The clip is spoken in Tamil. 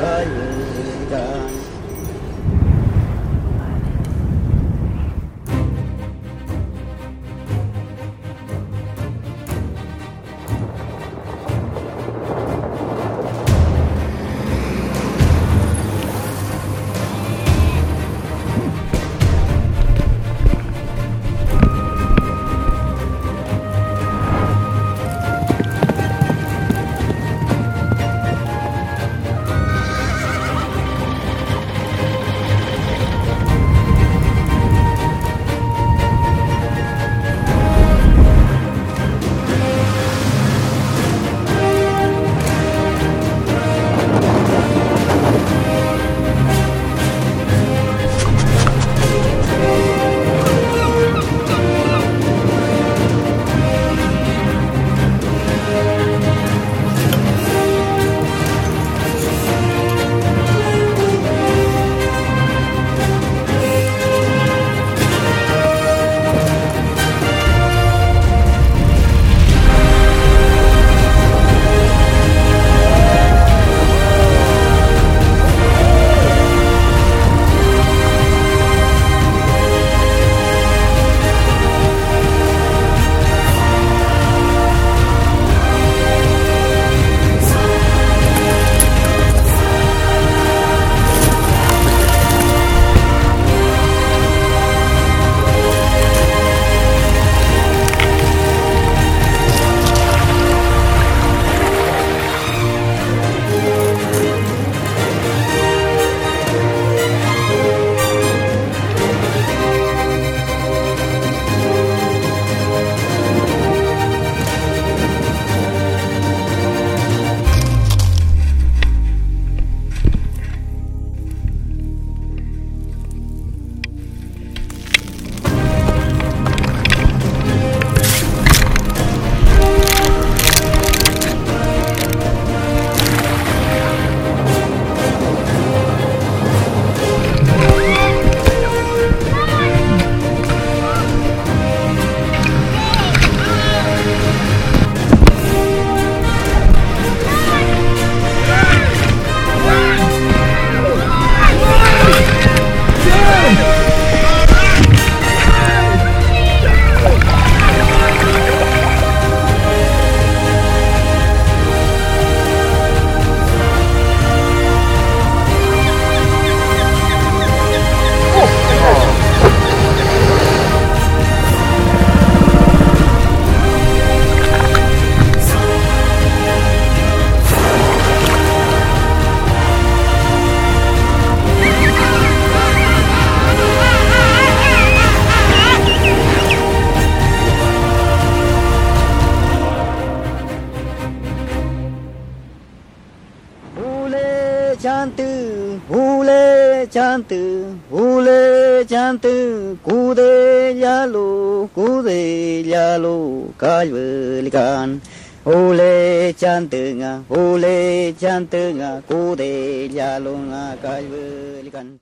Caioeira ஜாந்து ஊலே ஜாந்து ஊலே ஜாந்து கூதே யாலோ கூதே யாலோ கால்வலிகான் ஊலே சாந்துங்க ஊலே சாந்துங்க கூதே யாலோங்க கால்வலிகான்